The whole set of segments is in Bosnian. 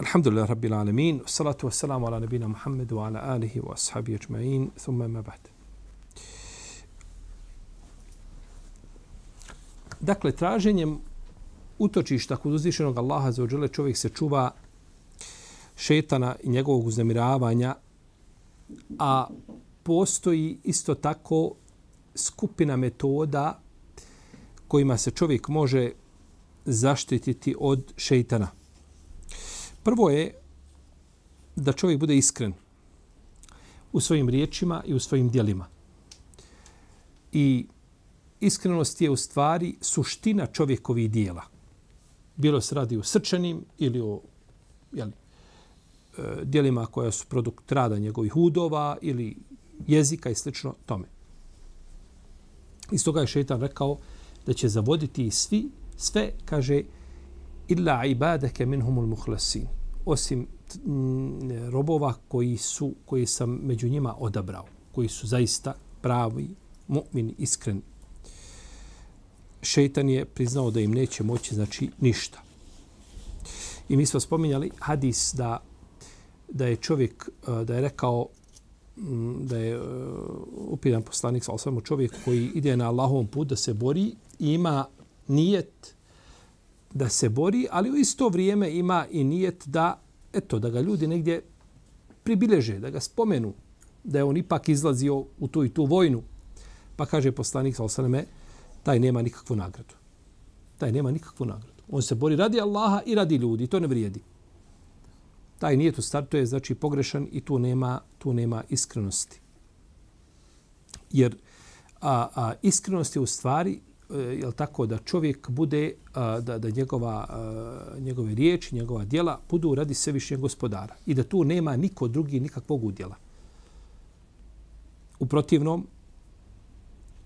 Alhamdulillah rabbil alamin, salatu wassalamu ala nabina Muhammedu ala alihi wa ashabi ajma'in, thumma ma ba'd. Dakle, traženjem utočišta kod uzvišenog Allaha za ođele čovjek se čuva šetana i njegovog uznemiravanja, a postoji isto tako skupina metoda kojima se čovjek može zaštititi od šeitana. Prvo je da čovjek bude iskren u svojim riječima i u svojim dijelima. I iskrenost je u stvari suština čovjekovih dijela. Bilo se radi o srčanim ili o jeli, e, dijelima koja su produkt rada njegovih udova ili jezika i slično tome. Iz toga je šeitan rekao da će zavoditi svi, sve, kaže, illa ibadake minhumul muhlasin. Osim mm, robova koji su koji sam među njima odabrao koji su zaista pravi mu'min iskren šejtan je priznao da im neće moći znači ništa. I mi smo spominjali hadis da da je čovjek e, da je rekao mm, da je e, upitan poslanik sa osvrmu čovjek koji ide na Allahovom put da se bori i ima nijet da se bori, ali u isto vrijeme ima i nijet da, eto, da ga ljudi negdje pribileže, da ga spomenu, da je on ipak izlazio u tu i tu vojnu. Pa kaže poslanik sa osaname, taj nema nikakvu nagradu. Taj nema nikakvu nagradu. On se bori radi Allaha i radi ljudi, to ne vrijedi. Taj nijet u startu je znači pogrešan i tu nema, tu nema iskrenosti. Jer a, a, iskrenost je u stvari Eh, e, je tako da čovjek bude da da njegova njegove riječi, njegova djela budu radi svevišnjeg gospodara i da tu nema niko drugi nikakvog udjela. U protivnom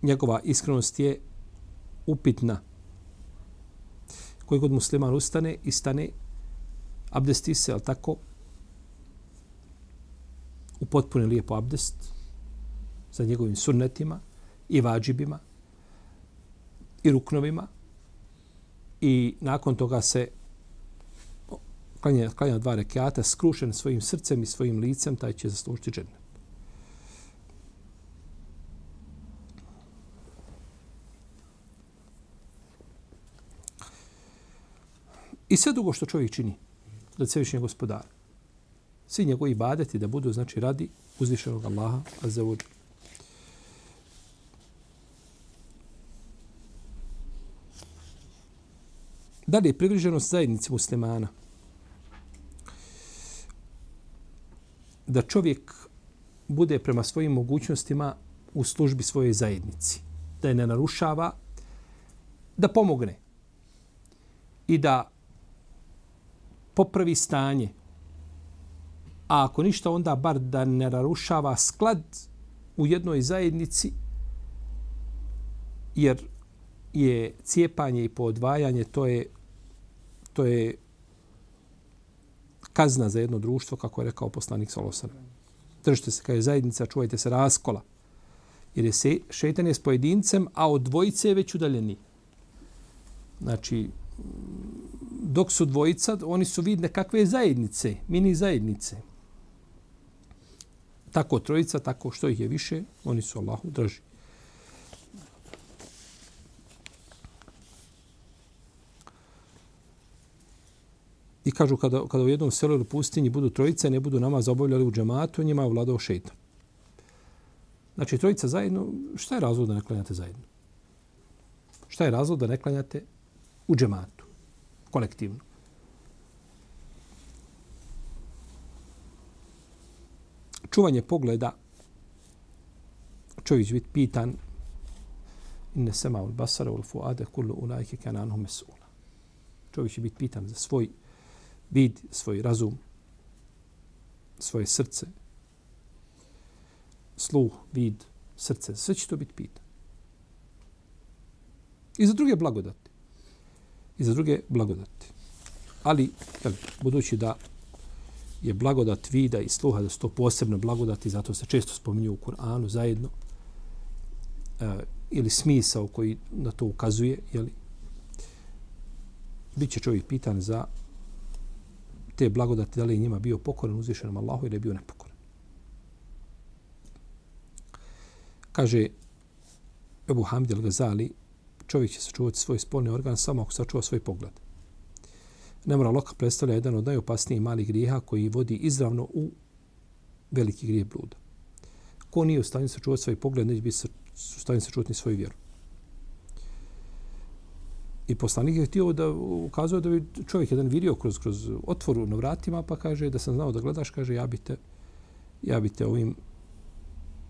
njegova iskrenost je upitna. Koji god musliman ustane i stane abdesti se, al tako u potpuno lijepo abdest sa njegovim sunnetima i vađibima, i ruknovima i nakon toga se klanja, klanja dva rekiata skrušen svojim srcem i svojim licem, taj će zaslužiti džennet. I sve drugo što čovjek čini, da se gospodara. svi njegovi badeti da budu, znači, radi uzvišenog Allaha, a za Da privriženost zajednici muslimana? Da čovjek bude prema svojim mogućnostima u službi svoje zajednici. Da je ne narušava, da pomogne i da popravi stanje. A ako ništa, onda bar da ne narušava sklad u jednoj zajednici, jer je cijepanje i podvajanje, to je to je kazna za jedno društvo, kako je rekao poslanik Salosan. Držite se kao je zajednica, čuvajte se raskola. Jer je se, šetan je s pojedincem, a od dvojice je već udaljeni. Znači, dok su dvojica, oni su vidne kakve zajednice, mini zajednice. Tako trojica, tako što ih je više, oni su Allahu drži. I kažu kada, kada u jednom selu ili pustinji budu trojice, ne budu namaz obavljali u džematu, njima je vladao šeitan. Znači, trojica zajedno, šta je razlog da ne klanjate zajedno? Šta je razlog da ne klanjate u džematu, kolektivno? Čuvanje pogleda, čovjek biti pitan, inne sema ul basara ul fuade kullu ulajke kananu mesula. Čovjek će biti pitan za svoj vid, svoj razum, svoje srce sluh, vid, srce, sve će to biti pitan. I za druge blagodati. I za druge blagodati. Ali, jel, budući da je blagodat vida i sluha, da su to posebne blagodati, zato se često spominju u Kur'anu zajedno, e, ili smisao koji na to ukazuje, jeli, bit će čovjek pitan za te blagodati, da li je njima bio pokoran uzvišenom Allahu ili je bio nepokoran. Kaže Ebu Hamid al-Ghazali, čovjek će sačuvati svoj spolni organ samo ako sačuva svoj pogled. Nemora loka predstavlja jedan od najopasnijih malih grijeha koji vodi izravno u veliki grijeh bluda. Ko nije u stanju sačuvati svoj pogled, neće biti u stanju sačuvati svoju vjeru. I poslanik je htio da ukazuje da bi čovjek jedan vidio kroz, kroz otvoru na vratima, pa kaže da sam znao da gledaš, kaže ja bi te, ja bi te ovim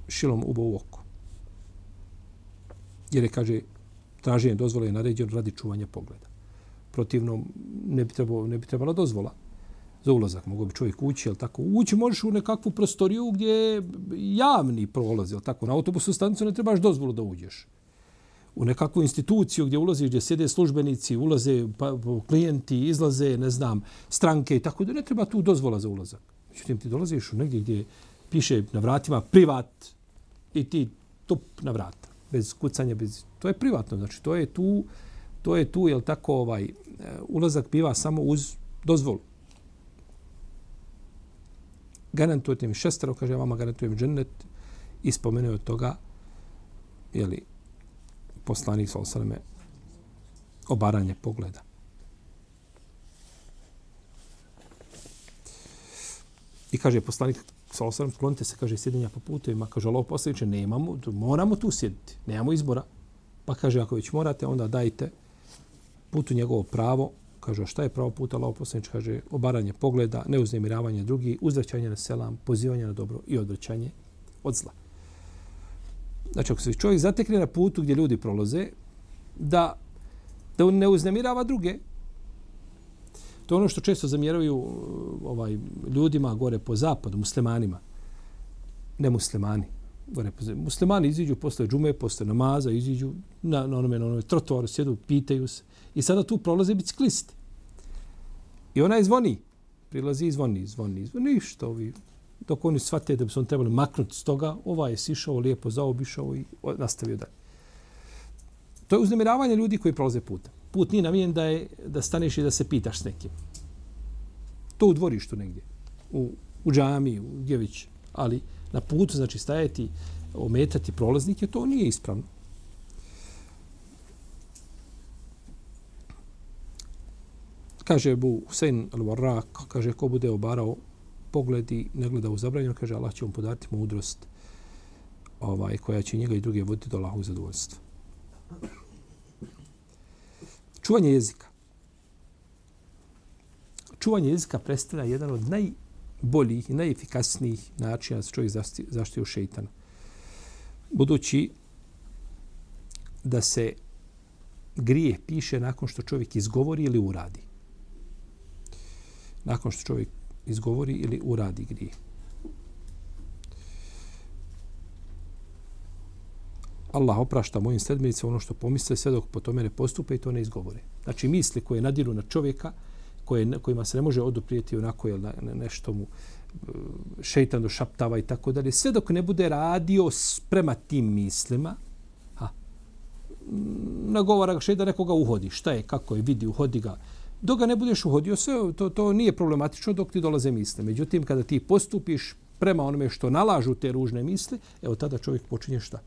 šilom ubo u oko. Jer je, kaže, traženje dozvole je naređeno radi čuvanja pogleda. Protivno, ne bi, trebalo, ne bi trebala dozvola za ulazak. Mogu bi čovjek ući, jel tako? Ući možeš u nekakvu prostoriju gdje je javni prolaz, jel tako? Na autobusu stanicu ne trebaš dozvolu da uđeš u nekakvu instituciju gdje ulaziš, gdje sjede službenici, ulaze pa, pa, klijenti, izlaze, ne znam, stranke i tako da ne treba tu dozvola za ulazak. Međutim, ti dolaziš u negdje gdje piše na vratima privat i ti tup na vrata, bez kucanja, bez... To je privatno, znači to je tu, to je tu, jel tako, ovaj, eh, ulazak biva samo uz dozvolu. Garantujete mi šestero, kaže, vama garantujem džennet i spomenuo od toga, jeli, poslanik sa osaleme obaranje pogleda. I kaže poslanik sa osalem, klonite se, kaže, sjedinja po putovima. Kaže, Allah poslaniče, nemamo, moramo tu sjediti, nemamo izbora. Pa kaže, ako već morate, onda dajte putu njegovo pravo. Kaže, šta je pravo puta Allah poslaniče? Kaže, obaranje pogleda, neuznemiravanje drugih, uzvraćanje na selam, pozivanje na dobro i odvraćanje od zla. Znači, ako se čovjek zatekne na putu gdje ljudi prolaze, da, da ne uznemirava druge. To je ono što često zamjeraju uh, ovaj, ljudima gore po zapadu, muslimanima. Ne muslimani. Gore po zapadu. Muslimani iziđu posle džume, posle namaza, iziđu na, na onome, na onome trotoaru, sjedu, pitaju se. I sada tu prolaze biciklisti. I ona je zvoni. Prilazi i zvoni, zvoni, zvoni. Ništa, ovi dok oni shvate da bi se on trebali maknuti s toga, ovaj je sišao, lijepo zaobišao i nastavio dalje. To je uznemiravanje ljudi koji prolaze putem. Put nije namijen da, je, da staneš i da se pitaš s nekim. To u dvorištu negdje, u, u džami, u djević, ali na putu, znači stajati, ometati prolaznike, to nije ispravno. Kaže Bu Hussein al-Warraq, kaže ko bude obarao pogledi, ne gleda u zabranjeno, kaže Allah će mu podariti mudrost ovaj, koja će njega i druge voditi do Allahu zadovoljstva. Čuvanje jezika. Čuvanje jezika predstavlja jedan od najboljih i najefikasnijih načina da se čovjek zaštiti u šeitana. Budući da se grije piše nakon što čovjek izgovori ili uradi. Nakon što čovjek izgovori ili uradi grije. Allah oprašta mojim sledbenicama ono što pomisle sve dok po tome ne postupe i to ne izgovore. Znači misli koje nadiru na čovjeka, koje, kojima se ne može oduprijeti onako jel, nešto mu e, šeitan došaptava i tako dalje, sve dok ne bude radio prema tim mislima, ha, nagovara ga šeitan nekoga uhodi. Šta je, kako je, vidi, uhodi ga, dok ga ne budeš uhodio, sve to, to nije problematično dok ti dolaze misle. Međutim, kada ti postupiš prema onome što nalažu te ružne misli, evo tada čovjek počinje šta?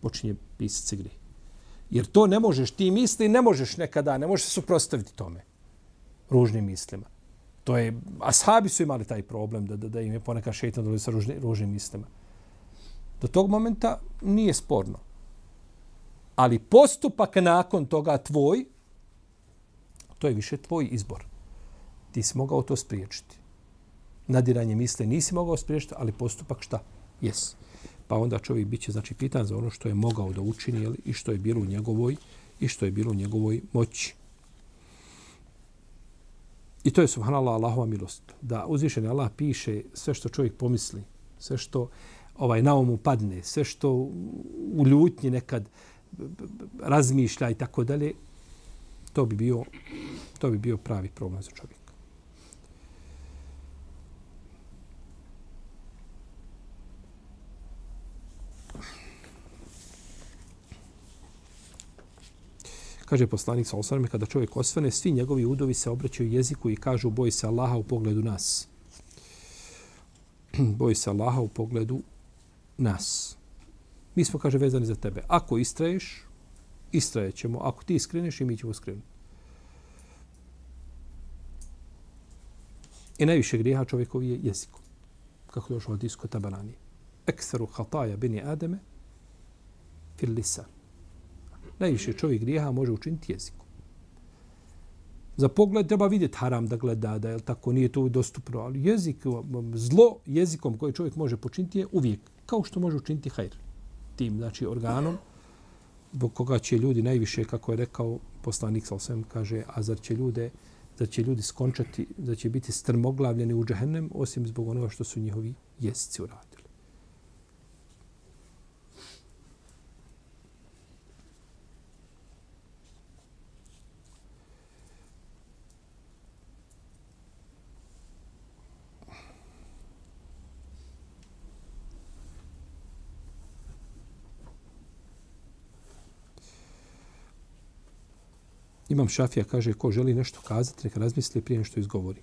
Počinje pisati se. Jer to ne možeš, ti misli ne možeš nekada, ne možeš se suprostaviti tome. Ružnim mislima. To je, ashabi su imali taj problem da, da, da im je ponekad šeitan dolazi sa ružni, ružnim mislima. Do tog momenta nije sporno. Ali postupak nakon toga tvoj, To je više tvoj izbor. Ti si mogao to spriječiti. Nadiranje misle nisi mogao spriječiti, ali postupak šta? Jes. Pa onda čovjek bit će znači, pitan za ono što je mogao da učini jeli, i što je bilo u njegovoj i što je bilo u njegovoj moći. I to je subhanallah Allahova milost. Da uzvišen Allah piše sve što čovjek pomisli, sve što ovaj na umu padne, sve što u ljutnji nekad razmišlja i tako dalje, to bi bio to bi bio pravi problem za čovjeka. Kaže poslanik sa osvrame, kada čovjek osvrne, svi njegovi udovi se obraćaju jeziku i kažu boj se Allaha u pogledu nas. boj se Allaha u pogledu nas. Mi smo, kaže, vezani za tebe. Ako istraješ, istrajećemo. Ako ti skreneš i mi ćemo skrenuti. I najviše grijeha čovjekovi je jezikom. Kako došlo od isko tabarani. Ekseru hataja bini Ademe fil lisan. Najviše čovjek grijeha može učiniti jezikom. Za pogled treba vidjeti haram da gleda, da je tako, nije to dostupno, ali jezik, zlo jezikom koje čovjek može počiniti je uvijek, kao što može učiniti hajr. Tim, znači organom, zbog koga će ljudi najviše, kako je rekao poslanik sa osvijem, kaže, a zar će ljude, zar će ljudi skončati, da će biti strmoglavljeni u džahennem, osim zbog onoga što su njihovi jezici uradili. Imam Šafija kaže ko želi nešto kazati, neka razmisli prije što izgovori.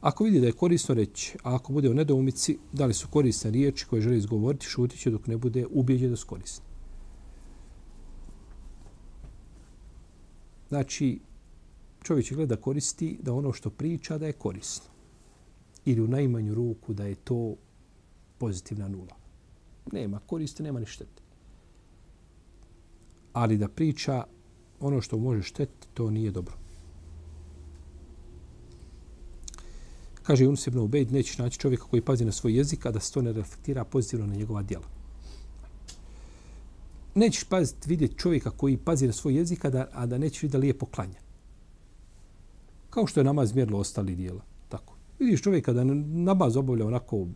Ako vidi da je korisno reći, a ako bude u nedoumici, da li su korisne riječi koje želi izgovoriti, šutit će dok ne bude ubijeđen da su korisne. Znači, čovjek će gleda koristi da ono što priča da je korisno. Ili u najmanju ruku da je to pozitivna nula. Nema koristi, nema ni štete. Ali da priča ono što može štetiti, to nije dobro. Kaže Yunus ibn Ubejd, nećeš naći čovjeka koji pazi na svoj jezik, a da se to ne reflektira pozitivno na njegova djela. Nećeš paziti, vidjeti čovjeka koji pazi na svoj jezik, a da, a da nećeš vidjeti da lijepo klanja. Kao što je namaz mjerilo ostali dijela. Tako. Vidiš čovjeka da namaz obavlja onako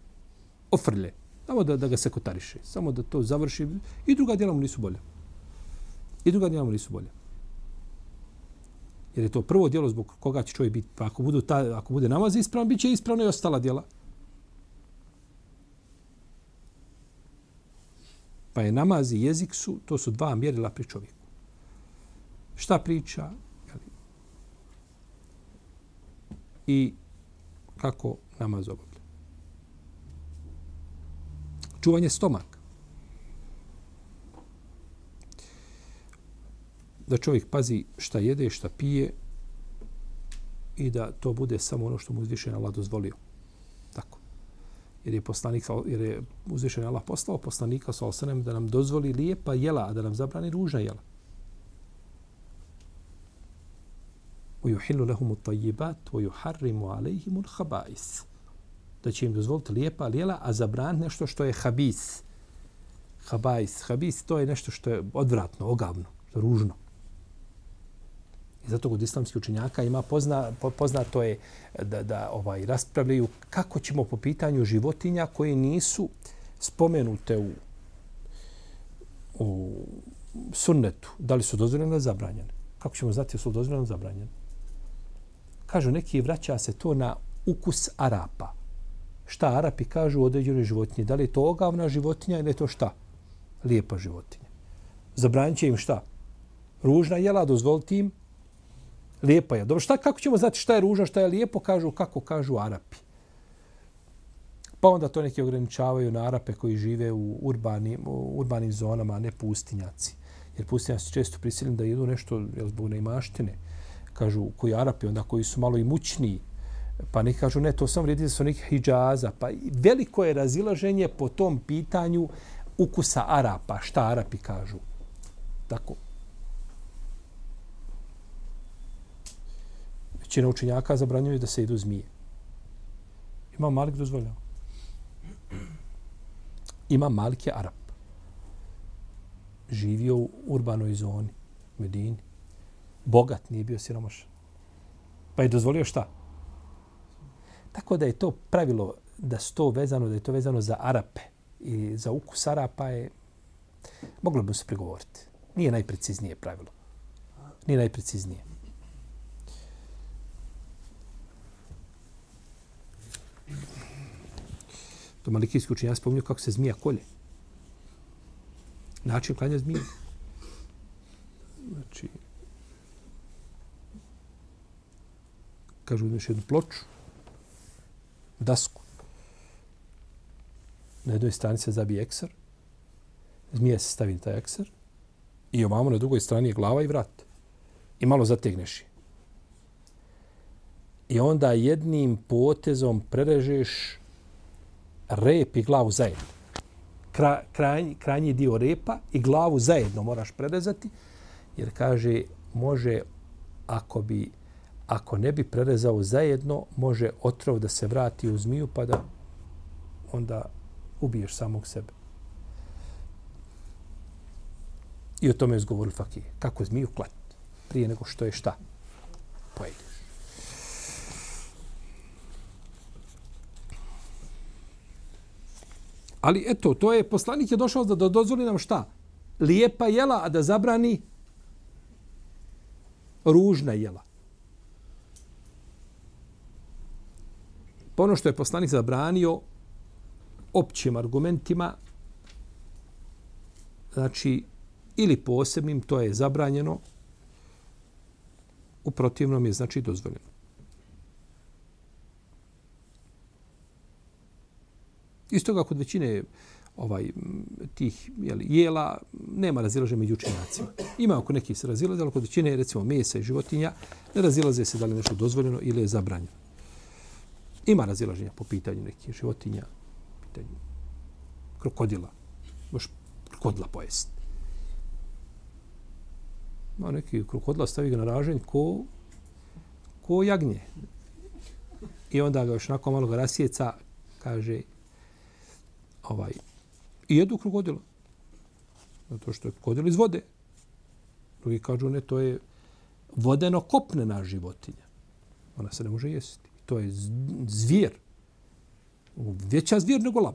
ofrlje, samo da, da ga se kotariše, samo da to završi i druga djela mu nisu bolja. I druga djela mu nisu bolja. Jer je to prvo djelo zbog koga će čovjek biti. Pa ako, budu ta, ako bude namaz ispravan, bit će ispravno i ostala djela. Pa je namaz i jezik su, to su dva mjerila pri čovjeku. Šta priča? I kako namaz obavlja. Čuvanje stomak. da čovjek pazi šta jede, šta pije i da to bude samo ono što mu uzvišen Allah dozvolio. Tako. Jer je poslanik, jer je uzvišen Allah poslao poslanika sa osanem da nam dozvoli lijepa jela, a da nam zabrani ružna jela. ويحل لهم الطيبات ويحرم عليهم الخبائث da će im dozvoliti lijepa jela, a zabraniti nešto što je habis. Habais. Habis to je nešto što je odvratno, ogavno, ružno. I zato kod islamskih učenjaka ima pozna, poznato je da, da ovaj raspravljaju kako ćemo po pitanju životinja koje nisu spomenute u, u sunnetu, da li su dozvoljene ili zabranjene. Kako ćemo znati su dozvoljene ili zabranjene? Kažu neki vraća se to na ukus Arapa. Šta Arapi kažu o određenoj životinji? Da li je to ogavna životinja ili je to šta? Lijepa životinja. Zabranit im šta? Ružna jela, dozvoliti im lijepa je. Dobro, šta, kako ćemo znati šta je ružno, šta je lijepo, kažu kako kažu Arapi. Pa onda to neki ograničavaju na Arape koji žive u urbanim, u urbanim zonama, a ne pustinjaci. Jer pustinjaci često prisiljeni da jedu nešto jel, zbog neimaštine. Kažu koji Arapi, onda koji su malo i pa neki kažu ne, to sam vrijedi su nekih hijjaza. Pa veliko je razilaženje po tom pitanju ukusa Arapa, šta Arapi kažu. Tako, većina učenjaka zabranjuje da se idu zmije. Ima Malik dozvoljava. Ima Malik je Arab. Živio u urbanoj zoni, Medini. Bogat, nije bio siromašan. Pa je dozvolio šta? Tako da je to pravilo da sto vezano, da je to vezano za Arape. i za ukus arapa je, moglo bi se prigovoriti. Nije najpreciznije pravilo. Nije najpreciznije. To malikijski učenjaci spominju kako se zmija kolje. Način klanja zmije. Znači, kažu uzmeš jednu ploču, dasku. Na jednoj strani se zabije eksar, zmija se stavi taj eksar i ovamo na drugoj strani je glava i vrat. I malo zategneš je. I onda jednim potezom prerežeš rep i glavu zajedno. Kra, kraj, krajnji dio repa i glavu zajedno moraš prerezati, jer kaže, može, ako bi ako ne bi prerezao zajedno, može otrov da se vrati u zmiju pa da onda ubiješ samog sebe. I o tome je zgovoril fakije. Kako zmiju klat prije nego što je šta? Pojedeš. Ali eto, to je, poslanik je došao da dozvoli nam šta? Lijepa jela, a da zabrani ružna jela. Pa ono što je poslanik zabranio općim argumentima, znači, ili posebnim, to je zabranjeno, u protivnom je, znači, dozvoljeno. Isto kao kod većine ovaj tih jeli, jela nema razilaže među učenjacima. Ima oko nekih se razilaze, ali kod većine recimo mesa i životinja ne razilaze se da li je nešto dozvoljeno ili je zabranjeno. Ima razilaženja po pitanju nekih životinja, pitanju krokodila. Možeš krokodila pojesti. Ma neki krokodila stavi ga na ražanj ko, ko jagnje. I onda ga još nakon malo ga rasjeca, kaže, ovaj, i jedu krokodila. Zato što je krokodil iz vode. Drugi kažu, ne, to je vodeno kopnena životinja. Ona se ne može jesti to je zvijer. Veća zvijer nego lav.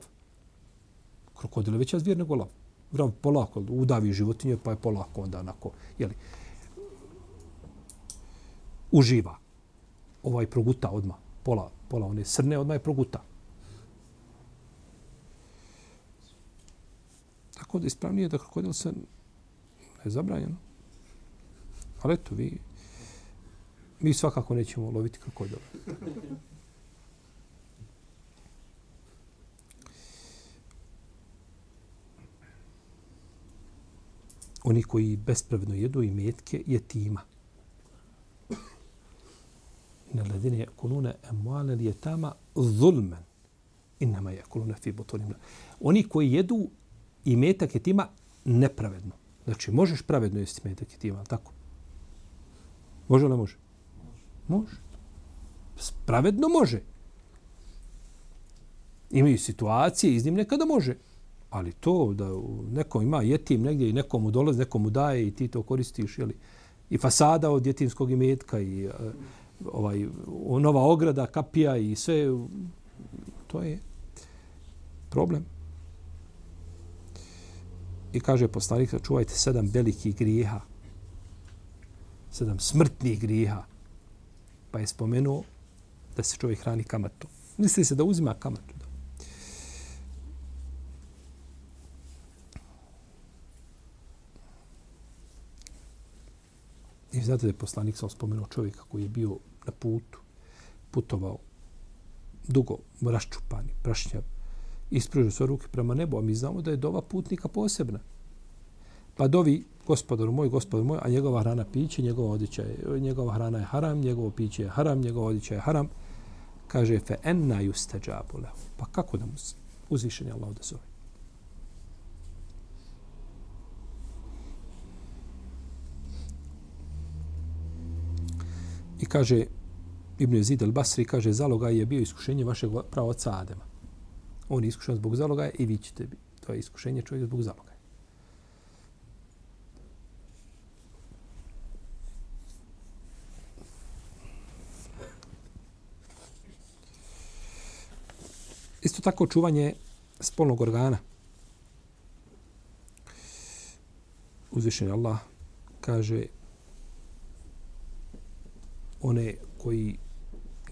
Krokodil je veća zvijer nego lav. Vrav polako, udavi životinje, pa je polako onda onako, jeli, uživa. Ovaj proguta odma pola, pola one srne odma je proguta. Tako da ispravnije da krokodil se ne zabranjeno. Ali eto, vi mi svakako nećemo loviti krokodila. Oni koji bespravno jedu i metke je tima. Na ledine kulune emuale li je tama zulmen. Innama je fi butunihim. Oni koji jedu i metak je tima nepravedno. Znači, možeš pravedno jesti metak je tima, tako? Može li ne može? Može. Pravedno može. Imaju situacije iznimne kada može. Ali to da neko ima jetim negdje i nekomu dolazi, nekomu daje i ti to koristiš, jeli, i fasada od jetimskog imetka i e, ovaj, nova ograda, kapija i sve, to je problem. I kaže poslanik, čuvajte sedam velikih grijeha, sedam smrtnih grijeha, pa je spomenuo da se čovjek hrani kamatu. Misli se da uzima kamatu. I znate da je poslanik sam spomenuo čovjeka koji je bio na putu, putovao dugo, raščupani, prašnjav, ispružio svoje ruke prema nebu, a mi znamo da je dova putnika posebna. Pa dovi gospodaru moj, gospodaru moj, a njegova hrana piće, njegova odjeća je, njegova hrana je haram, njegovo piće je haram, njegova odjeća je haram. Kaže, fe enna yustajabu lahu. Pa kako da mu uzvišen je Allah da zove? I kaže, Ibn Zid al-Basri kaže, zaloga je bio iskušenje vašeg pravoca Adema. On je iskušan zbog zaloga i vi ćete To je iskušenje čovjeka zbog zaloga. Isto tako čuvanje spolnog organa. Uzvišenje Allah kaže one koji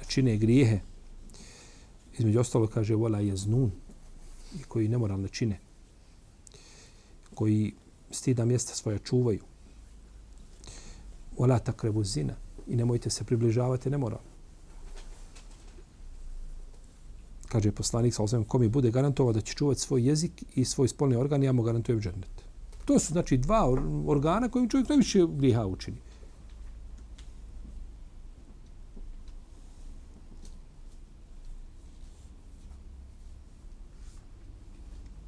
čine grijehe između ostalo kaže vola je znun i koji nemoralne čine koji stida mjesta svoja čuvaju vola takrebu zina i nemojte se približavati nemoral kaže poslanik sa osvijem, ko mi bude garantovao da će čuvati svoj jezik i svoj spolni organ, ja mu garantujem džennet. To su znači dva organa kojim čovjek najviše griha učini.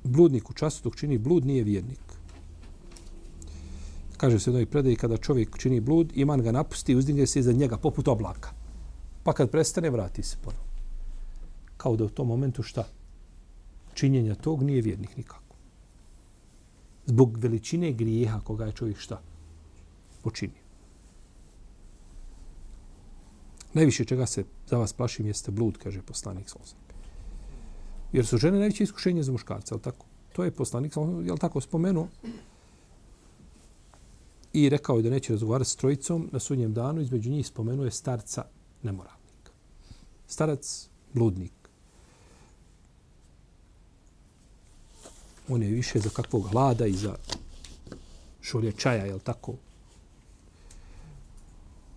Bludnik u času dok čini blud nije vjernik. Kaže se u jednoj predaji kada čovjek čini blud, iman ga napusti i uzdigne se iza njega poput oblaka. Pa kad prestane, vrati se ponovno kao da u tom momentu šta? Činjenja tog nije vjernik nikako. Zbog veličine grijeha koga je čovjek šta? Počinio. Najviše čega se za vas plašim jeste blud, kaže poslanik Solzak. Jer su žene najveće iskušenje za muškarca, al tako? To je poslanik je je tako, spomenuo. I rekao je da neće razgovarati s trojicom na sudnjem danu, između njih spomenuje starca nemoralnika. Starac, bludnik. on je više za kakvog hlada i za šolje čaja, jel tako?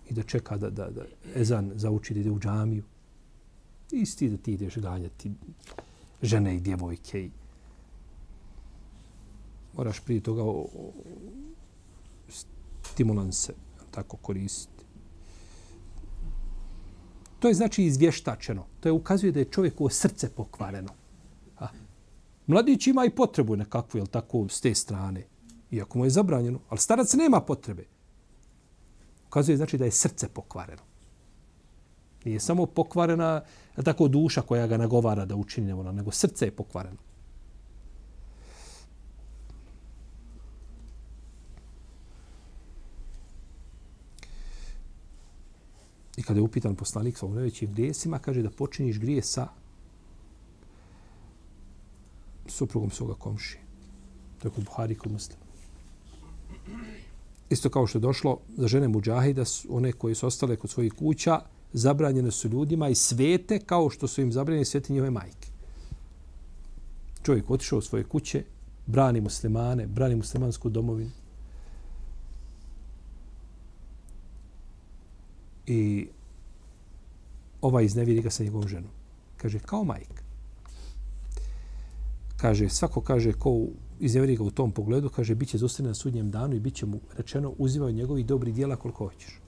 I da čeka da, da, da Ezan zauči da ide u džamiju. Isti da ti ideš ganjati žene i djevojke i moraš prije toga o, o, stimulanse tako koristiti. To je znači izvještačeno. To je ukazuje da je čovjekovo srce pokvareno. Mladić ima i potrebu nekakvu, jel tako, s te strane. Iako mu je zabranjeno. Ali starac nema potrebe. Ukazuje znači da je srce pokvareno. Nije samo pokvarena tako duša koja ga nagovara da učini nevola, nego srce je pokvareno. I kada je upitan poslanik sa najvećim grijesima, kaže da počiniš grije sa suprugom svoga komšije. To je kod Buhari kod muslima. Isto kao što je došlo za žene muđahida, one koje su ostale kod svojih kuća, zabranjene su ljudima i svete kao što su im zabranjene svete njihove majke. Čovjek otišao u svoje kuće, brani muslimane, brani muslimansku domovinu. I ovaj izneviri ga sa njegovom ženom. Kaže, kao majka kaže, svako kaže ko izneveri ga u tom pogledu, kaže, bit će zostavljen na sudnjem danu i bit će mu rečeno, uzivaju njegovi dobri dijela koliko hoćeš.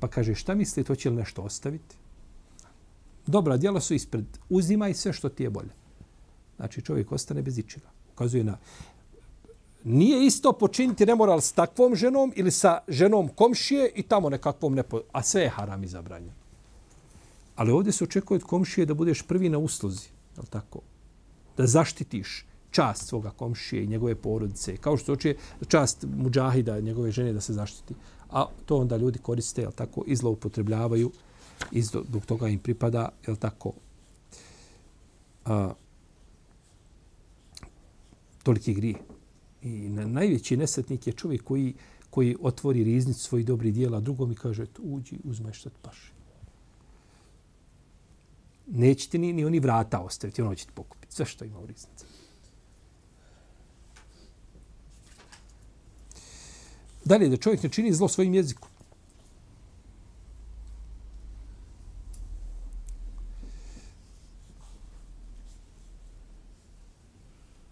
Pa kaže, šta misli, to će li nešto ostaviti? Dobra djela su ispred. Uzimaj sve što ti je bolje. Znači, čovjek ostane bez ičega. Ukazuje na... Nije isto počiniti nemoral s takvom ženom ili sa ženom komšije i tamo nekakvom nepo... A sve je haram i zabranjeno. Ali ovdje se očekuje od komšije da budeš prvi na usluzi. Je tako? Da zaštitiš čast svoga komšije i njegove porodice. Kao što hoće čast muđahida, njegove žene da se zaštiti. A to onda ljudi koriste, je tako, i zloupotrebljavaju. I zbog toga im pripada, je tako, a, toliki grije. I na, najveći nesretnik je čovjek koji, koji otvori riznicu svojih dobrih dijela, drugom i kaže, uđi, uzmeš što ti paše neće ti ni, ni oni vrata ostaviti, ono će ti pokupiti. Sve što ima u riznici. Dalje, da čovjek ne čini zlo svojim jezikom.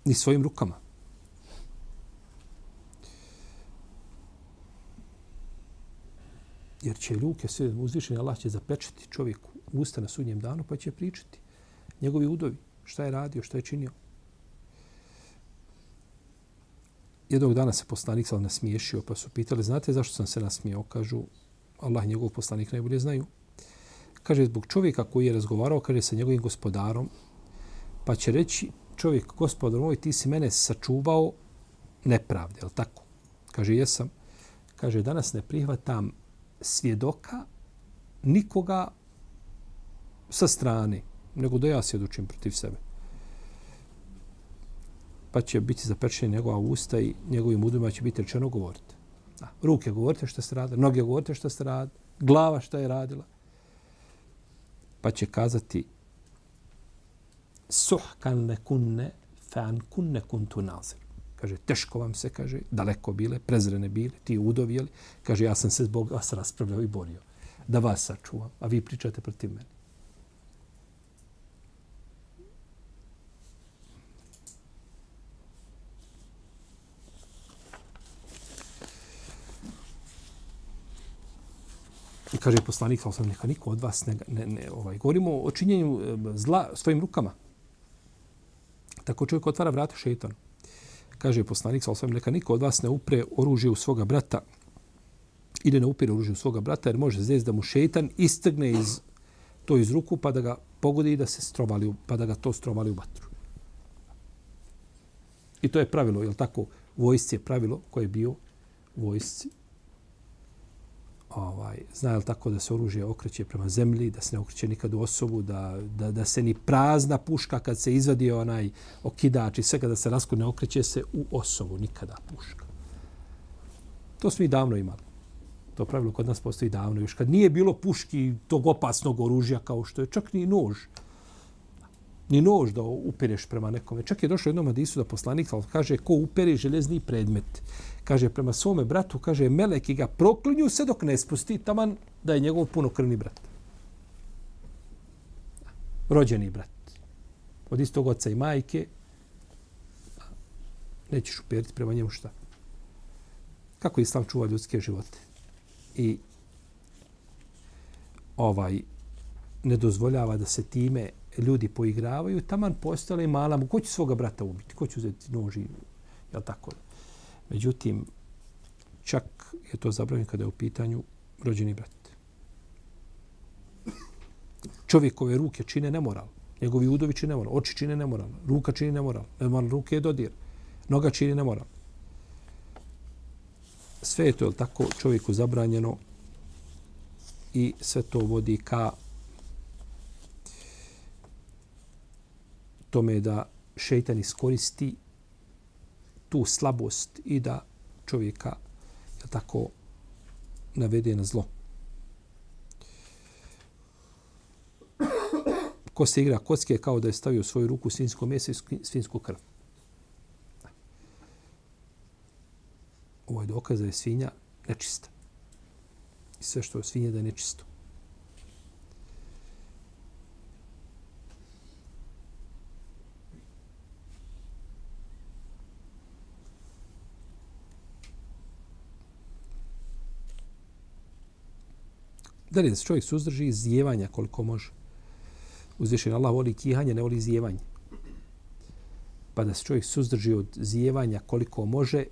Ni svojim rukama. Jer će ruke sve uzvišenje, Allah će zapečati čovjeku usta na sudnjem danu, pa će pričati njegovi udovi, šta je radio, šta je činio. Jednog dana se poslanik sal nasmiješio, pa su pitali, znate zašto sam se nasmijao? Kažu, Allah njegov poslanik najbolje znaju. Kaže, zbog čovjeka koji je razgovarao, kaže, sa njegovim gospodarom, pa će reći, čovjek, gospodar moj, ti si mene sačuvao nepravde, je tako? Kaže, jesam. Kaže, danas ne prihvatam svjedoka nikoga sa strane, nego da ja svjedočim protiv sebe. Pa će biti zapečenje njegova usta i njegovim udima će biti rečeno govorite. Da. Ruke govorite što ste radili, noge govorite što ste radili, glava što je radila. Pa će kazati suhkan ne kunne fan kunne kuntu nazir. Kaže, teško vam se, kaže, daleko bile, prezrene bile, ti udovijeli. Kaže, ja sam se zbog vas raspravljao i borio. Da vas sačuvam, a vi pričate protiv mene. I kaže poslanik, ali sam neka niko od vas ne, ne, ne ovaj, govorimo o činjenju e, zla svojim rukama. Tako čovjek otvara vrata šeitanu. Kaže poslanik, ali sam neka niko od vas ne upre oružje u svoga brata ide ne upire oružje u svoga brata, jer može zez da mu šeitan istrgne iz, to iz ruku pa da ga pogodi i da se strovali, pa da ga to strovali u vatru. I to je pravilo, je tako? Vojsci je pravilo koje je bio vojsci ovaj, zna li tako da se oružje okreće prema zemlji, da se ne okreće nikad u osobu, da, da, da se ni prazna puška kad se izvadi onaj okidač i sve kada se raskud ne okreće se u osobu, nikada puška. To smo i davno imali. To pravilo kod nas postoji davno. Još kad nije bilo puški tog opasnog oružja kao što je čak ni nož. Ni nož da upereš prema nekome. Čak je došao jednom Adisu da poslanik kaže ko upere železni predmet kaže prema svome bratu, kaže meleki ga proklinju se dok ne spusti taman da je njegov punokrvni brat. Rođeni brat. Od istog oca i majke. Nećeš uperiti prema njemu šta. Kako islam čuva ljudske živote? I ovaj ne dozvoljava da se time ljudi poigravaju, taman postale mala, ko će svoga brata ubiti, ko će uzeti noži, jel tako? Međutim, čak je to zabranjeno kada je u pitanju rođeni brat. Čovjekove ruke čine nemoral. Njegovi udovi čine nemoral. Oči čine nemoral. Ruka čini nemoral. Nemoral ruke je dodir. Noga čini nemoral. Sve je to je tako čovjeku zabranjeno i sve to vodi ka tome da šeitan iskoristi tu slabost i da čovjeka je tako navede na zlo. Ko se igra kocke kao da je stavio svoju ruku svinsko mjesto i svinsku krv. Ovo je dokaz da je svinja nečista. I sve što je svinja da je nečisto. Dalje, da se čovjek suzdrži iz zijevanja koliko može. Uzvišen Allah voli kihanje, ne voli zijevanje. Pa da se čovjek suzdrži od zijevanja koliko može,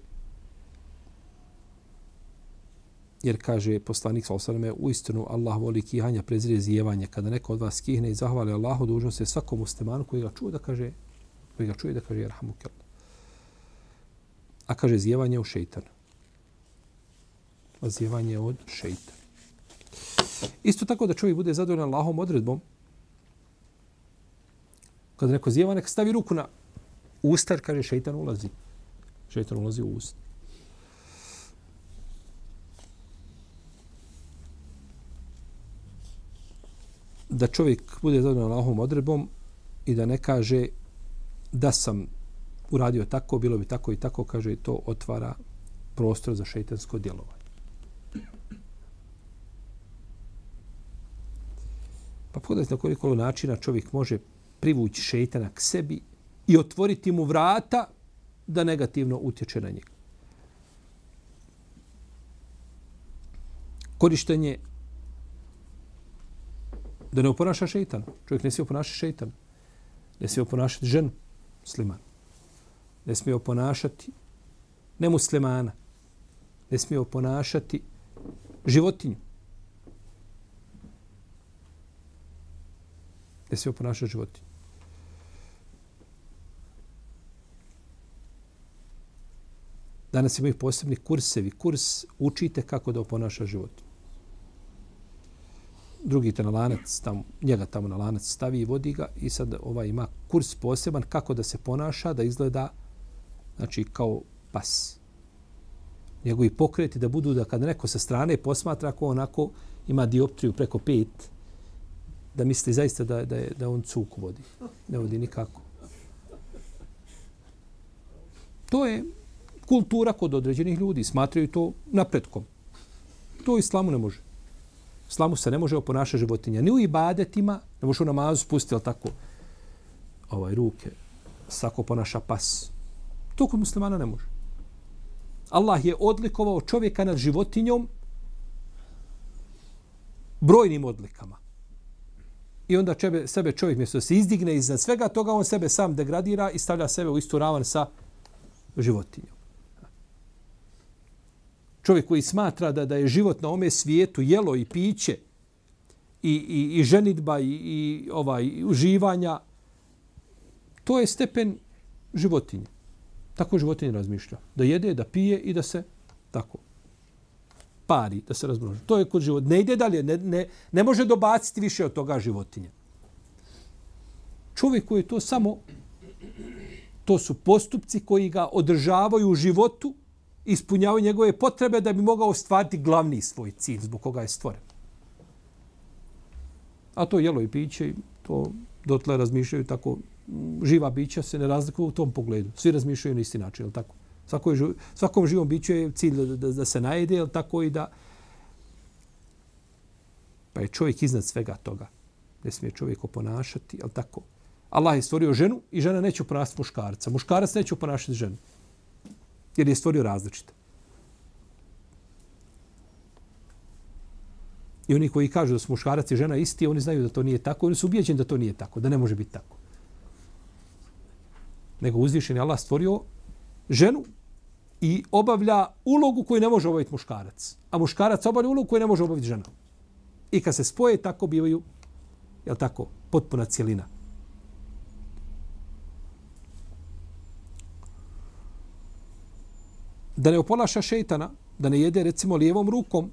jer kaže poslanik sa osaname, u istinu Allah voli kihanja, prezire zijevanje. Kada neko od vas kihne i zahvali Allahu, dužno se svakom muslimanu koji ga čuje da kaže, koji ga čuje da kaže, rahmukel. A kaže zijevanje u šeitanu. A od šeitana. Isto tako da čovjek bude zadovoljan Allahom odredbom. Kada neko zjeva, neka stavi ruku na usta, kaže šeitan ulazi. Šeitan ulazi u usta. Da čovjek bude zadovoljan Allahom odredbom i da ne kaže da sam uradio tako, bilo bi tako i tako, kaže to otvara prostor za šeitansko djelovanje. Pa pogledajte na koliko načina čovjek može privući šeitana k sebi i otvoriti mu vrata da negativno utječe na njega. Korištenje da ne oponaša šeitan. Čovjek ne smije oponašati šeitan. Ne smije oponašati ženu musliman. Ne smije oponašati nemuslimana. Ne smije oponašati životinju. Da se ponašati životinje. Danas imaju posebni kursevi. Kurs učite kako da oponaša život. Drugi te na lanac, tam, njega tamo na lanac stavi i vodi ga i sad ovaj ima kurs poseban kako da se ponaša, da izgleda znači kao pas. Njegovi pokreti da budu da kad neko sa strane posmatra ako onako ima dioptriju preko pet, da misli zaista da, da, je, da on cuk vodi. Ne vodi nikako. To je kultura kod određenih ljudi. Smatraju to napretkom. To islamu ne može. Islamu se ne može oponašati životinja. Ni u ibadetima, ne može u namazu spustiti, tako, ovaj, ruke, sako ponaša pas. To kod muslimana ne može. Allah je odlikovao čovjeka nad životinjom brojnim odlikama. I onda čebe, sebe čovjek mjesto se izdigne iznad svega toga, on sebe sam degradira i stavlja sebe u istu ravan sa životinjom. Čovjek koji smatra da da je život na ome svijetu jelo i piće i, i, i ženitba i, i ovaj i uživanja, to je stepen životinje. Tako životinje razmišlja. Da jede, da pije i da se tako pari, da se razmnoži. To je kod život. Ne ide dalje, ne, ne, ne može dobaciti više od toga životinje. Čovjek koji je to samo, to su postupci koji ga održavaju u životu, ispunjavaju njegove potrebe da bi mogao ostvariti glavni svoj cilj zbog koga je stvoren. A to jelo i piće, to dotle razmišljaju tako, živa bića se ne razlikuju u tom pogledu. Svi razmišljaju na isti način, je tako? Svako je, svakom živom biću je cilj da, da, da se najede, ali tako i da... Pa je čovjek iznad svega toga. Ne smije čovjek oponašati, ali tako? Allah je stvorio ženu i žena neće oponašati muškarca. Muškarac neće oponašati ženu. Jer je stvorio različite. I oni koji kažu da su muškarac i žena isti, oni znaju da to nije tako. Oni su ubijeđeni da to nije tako, da ne može biti tako. Nego uzvišen je Allah stvorio ženu i obavlja ulogu koju ne može obaviti muškarac. A muškarac obavlja ulogu koju ne može obaviti žena. I kad se spoje, tako bivaju, je tako, potpuna cijelina. Da ne opolaša šeitana, da ne jede recimo lijevom rukom,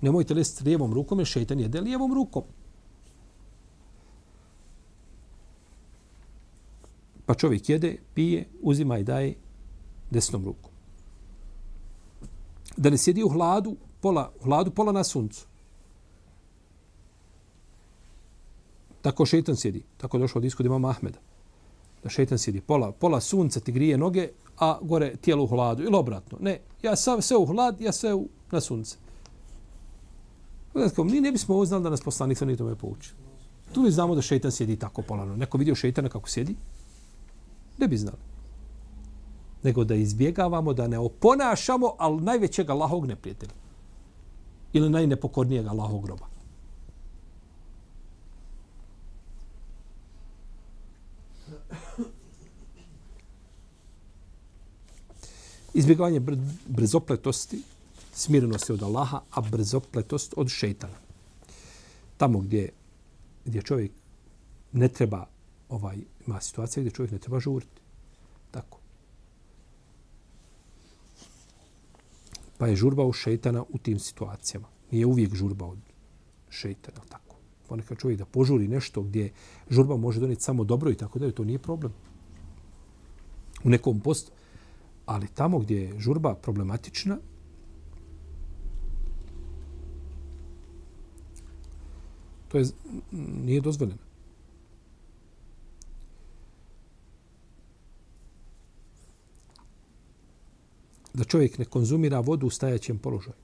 nemojte lesti lijevom rukom, jer šeitan jede lijevom rukom. Pa čovjek jede, pije, uzima i daje desnom rukom. Da ne sjedi u hladu, pola, u hladu pola na suncu. Tako šetan sjedi. Tako došlo od iskuda imama Ahmeda. Da šetan sjedi. Pola, pola sunca ti grije noge, a gore tijelo u hladu. Ili obratno. Ne, ja sav, sve u hlad, ja sve u, na sunce. Znači, mi ne bismo ovo znali da nas poslanik sa tome pouči. Tu mi znamo da šetan sjedi tako polano. Neko vidio šetana kako sjedi? Ne bi znali nego da izbjegavamo, da ne oponašamo, ali najvećeg Allahovog neprijatelja. Ili najnepokornijeg Allahovog groba. Izbjegavanje br brzopletosti, smirenosti od Allaha, a brzopletost od šeitana. Tamo gdje, gdje čovjek ne treba, ovaj, ima situacija gdje čovjek ne treba žuriti. Tako. Pa je žurba u šeitana u tim situacijama. Nije uvijek žurba od šeitana, tako. Ponekad čovjek da požuri nešto gdje žurba može doneti samo dobro i tako da to nije problem. U nekom postu. Ali tamo gdje je žurba problematična, to je, nije dozvoljeno. Da čovjek ne konzumira vodu u stajaćem položaju.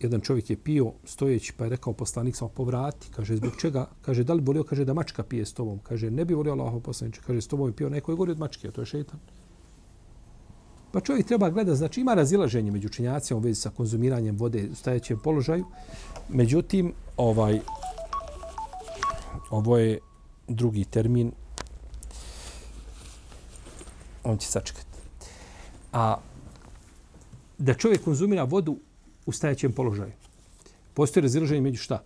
Jedan čovjek je pio stojeći pa je rekao poslanik samo povrati. Kaže, zbog čega? Kaže, da li volio? Kaže, da mačka pije s tobom. Kaže, ne bi volio Allaho poslaniče. Kaže, s tobom je pio neko je gori od mačke, a to je šeitan. Pa čovjek treba gledati, znači ima razilaženje među činjacima u vezi sa konzumiranjem vode u stajaćem položaju. Međutim, ovaj, ovo je drugi termin. On će sačekati a da čovjek konzumira vodu u stajaćem položaju. Postoje razilaženje među šta?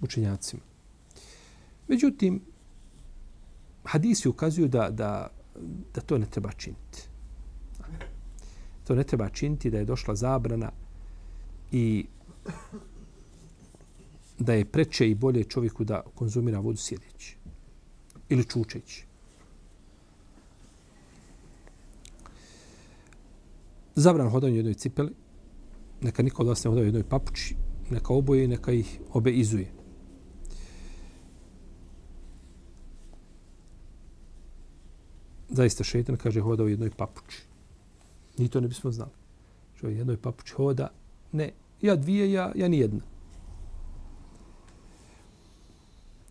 Učenjacima. Međutim, hadisi ukazuju da, da, da to ne treba činiti. To ne treba činiti da je došla zabrana i da je preče i bolje čovjeku da konzumira vodu sjedeći ili čučeći. Zabran hodanje u jednoj cipeli. Neka niko od vas ne hoda u jednoj papuči. Neka oboje i neka ih obe izuje. Zaista šetan, kaže hoda u jednoj papuči. Ni to ne bismo znali. Što u jednoj papuči hoda. Ne, ja dvije, ja, ja ni jedna.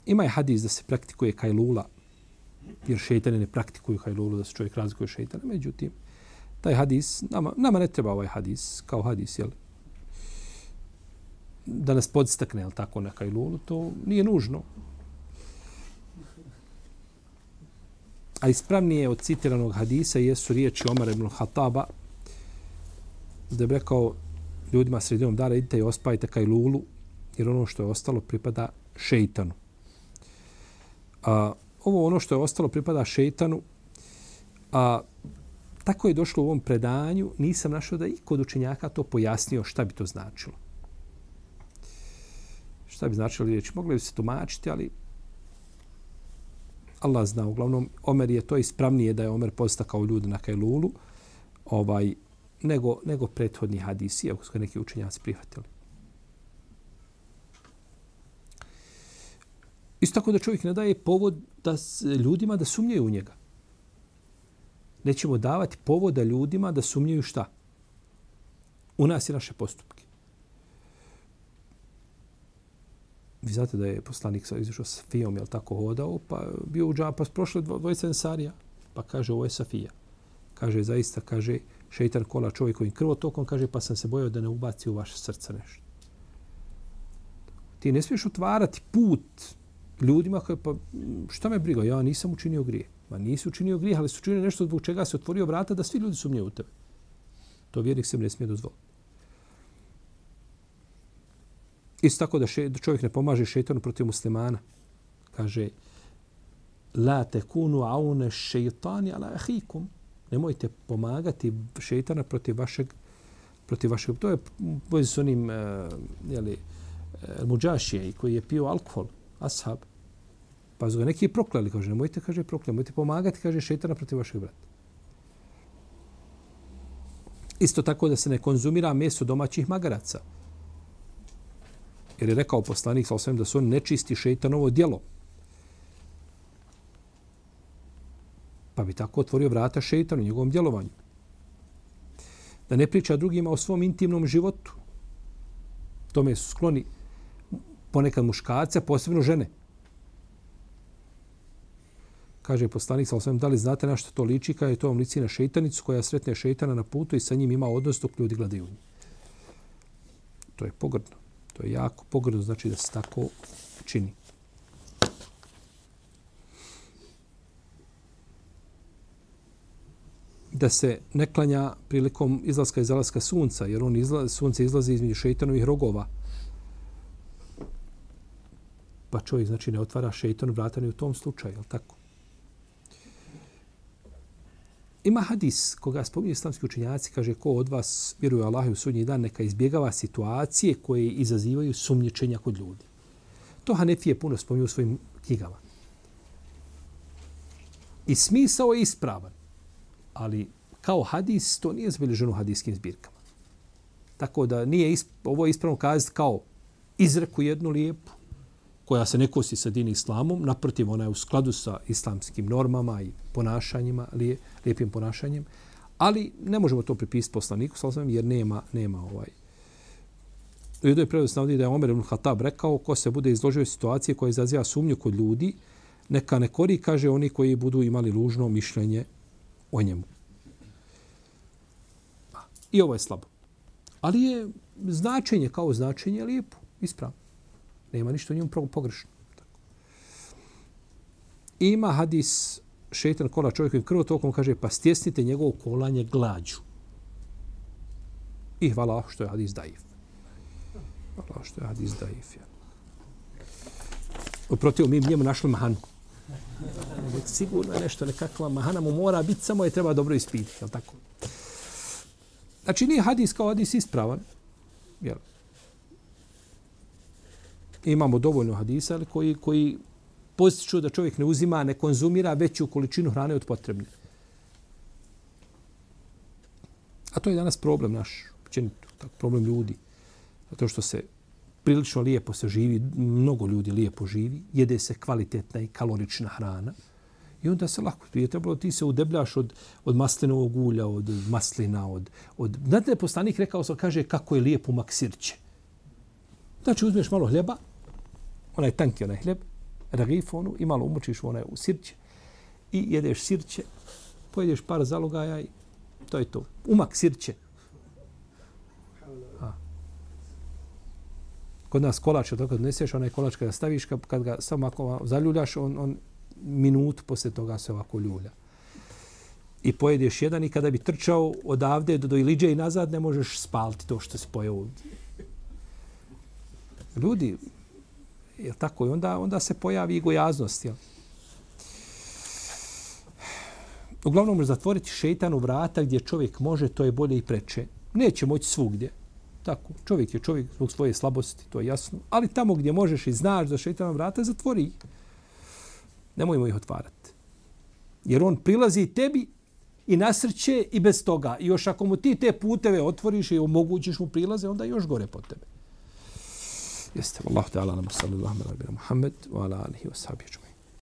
Ima je hadis da se praktikuje kajlula, jer šeitane ne praktikuju kajlulu, da se čovjek razlikuje šeitana. Međutim, taj hadis, nama, nama ne treba ovaj hadis, kao hadis, jel? Da nas podstakne, jel tako, na kajlulu, to nije nužno. A ispravnije od citiranog hadisa jesu riječi Omar ibn Hataba, da bi rekao ljudima sredinom dana, idite i ospajte kajlulu, jer ono što je ostalo pripada šeitanu. A, ovo ono što je ostalo pripada šeitanu, a tako je došlo u ovom predanju, nisam našao da i kod učenjaka to pojasnio šta bi to značilo. Šta bi značilo riječi? Mogli bi se tumačiti, ali Allah zna. Uglavnom, Omer je to ispravnije da je Omer postakao ljudi na Kajlulu, ovaj, nego, nego prethodni hadisi, ako su neki učenjaci prihvatili. Isto tako da čovjek ne daje povod da ljudima da sumnjaju u njega. Nećemo davati povoda ljudima da sumnjaju šta? U nas i naše postupke. Vi znate da je poslanik sa izašao sa Fijom, jel tako hodao, pa bio u džama, pa prošle dvojice ensarija, pa kaže ovo je Safija. Kaže, zaista, kaže, šeitan kola čovjekovim krvotokom, kaže, pa sam se bojao da ne ubaci u vaše srce nešto. Ti ne smiješ otvarati put ljudima koje, pa šta me briga, ja nisam učinio grije. Ma nisi učinio grijeh, ali su učinio nešto zbog čega se otvorio vrata da svi ljudi sumnjaju u tebe. To vjernik se ne smije dozvoliti. Isto tako da, še, da čovjek ne pomaže šeitanu protiv muslimana. Kaže, la tekunu aune šeitani ala ahikum. Nemojte pomagati šeitana protiv vašeg protiv vašeg. To je pođe s onim uh, jeli, uh, muđašije koji je pio alkohol ashab. Pa su ga neki prokleli, kaže, nemojte, kaže, prokleli, nemojte pomagati, kaže, šetana protiv vašeg brata. Isto tako da se ne konzumira meso domaćih magaraca. Jer je rekao poslanik sa da su on nečisti šeitanovo djelo. Pa bi tako otvorio vrata šeitanu, njegovom djelovanju. Da ne priča drugima o svom intimnom životu. Tome su skloni ponekad muškarce, posebno žene. Kaže poslanik sa osvijem, da li znate na što to liči, kada je to vam lici na šeitanicu koja sretne šeitana na putu i sa njim ima odnos dok ljudi gledaju. To je pogrdno. To je jako pogrdno, znači da se tako čini. da se ne klanja prilikom izlaska i zalaska sunca, jer on izla, sunce izlazi između šeitanovih rogova, pa čovjek znači ne otvara šeitan vrata ni u tom slučaju, je tako? Ima hadis koga spominju islamski učenjaci, kaže ko od vas vjeruje Allahu u sudnji dan, neka izbjegava situacije koje izazivaju sumnječenja kod ljudi. To Hanefije puno spominju u svojim knjigama. I smisao je ispravan, ali kao hadis to nije zbilježeno u hadiskim zbirkama. Tako da nije isp ovo je ispravno kazati kao izreku jednu lijepu, koja se ne kosi sa din islamom, naprotiv, ona je u skladu sa islamskim normama i ponašanjima, lije, lijepim ponašanjem, ali ne možemo to pripisati poslaniku, sallam, jer nema, nema ovaj. U jednoj prevodu se navodi da je Omer ibn Khattab rekao ko se bude izložio situacije koja izaziva sumnju kod ljudi, neka ne kori, kaže oni koji budu imali lužno mišljenje o njemu. I ovo je slabo. Ali je značenje kao značenje lijepo, ispravno. Nema ništa u njemu pogrešno. Ima hadis šeitan kola čovjekovim krvotokom, kaže, pa stjesnite njegovo kolanje glađu. I hvala što je hadis daif. Hvala što je hadis daif. Ja. Uprotiv, mi njemu našli mahanu. Sigurno je nešto, nekakva mahana mu mora biti, samo je treba dobro ispiti. Je tako? Znači, nije hadis kao hadis ispravan. Jel? Imamo dovoljno hadisa koji, koji postiču da čovjek ne uzima, ne konzumira veću količinu hrane od potrebne. A to je danas problem naš, općenito, tak, problem ljudi. Zato što se prilično lijepo se živi, mnogo ljudi lijepo živi, jede se kvalitetna i kalorična hrana. I onda se lako, je trebalo ti se udebljaš od, od maslinovog ulja, od maslina, od... od znate poslanik rekao sam, kaže kako je lijepo maksirće. Znači uzmeš malo hljeba, onaj tanki onaj hljeb, ragifonu i malo umočiš u onaj u sirće i jedeš sirće, pojedeš par zalogaja i to je to. Umak sirće. A. Kod nas kolač, to kad neseš onaj kolač kada staviš, kad ga samo ako zaljuljaš, on, on minut posle toga se ovako ljulja. I pojedeš jedan i kada bi trčao odavde do, do Iliđe i nazad, ne možeš spaliti to što se pojeo. Ljudi, je tako? I onda, onda se pojavi i gojaznost. Jel? Uglavnom, može zatvoriti šeitanu vrata gdje čovjek može, to je bolje i preče. Neće moći svugdje. Tako, čovjek je čovjek zbog svoje slabosti, to je jasno. Ali tamo gdje možeš i znaš da šeitana vrata, zatvori ih. Nemojmo ih otvarati. Jer on prilazi tebi i nasrće i bez toga. I još ako mu ti te puteve otvoriš i omogućiš mu prilaze, onda još gore po tebe. Jeste. Allahu ta'ala nam sallallahu alaihi wa sallam Muhammed wa ala alihi wa sahbihi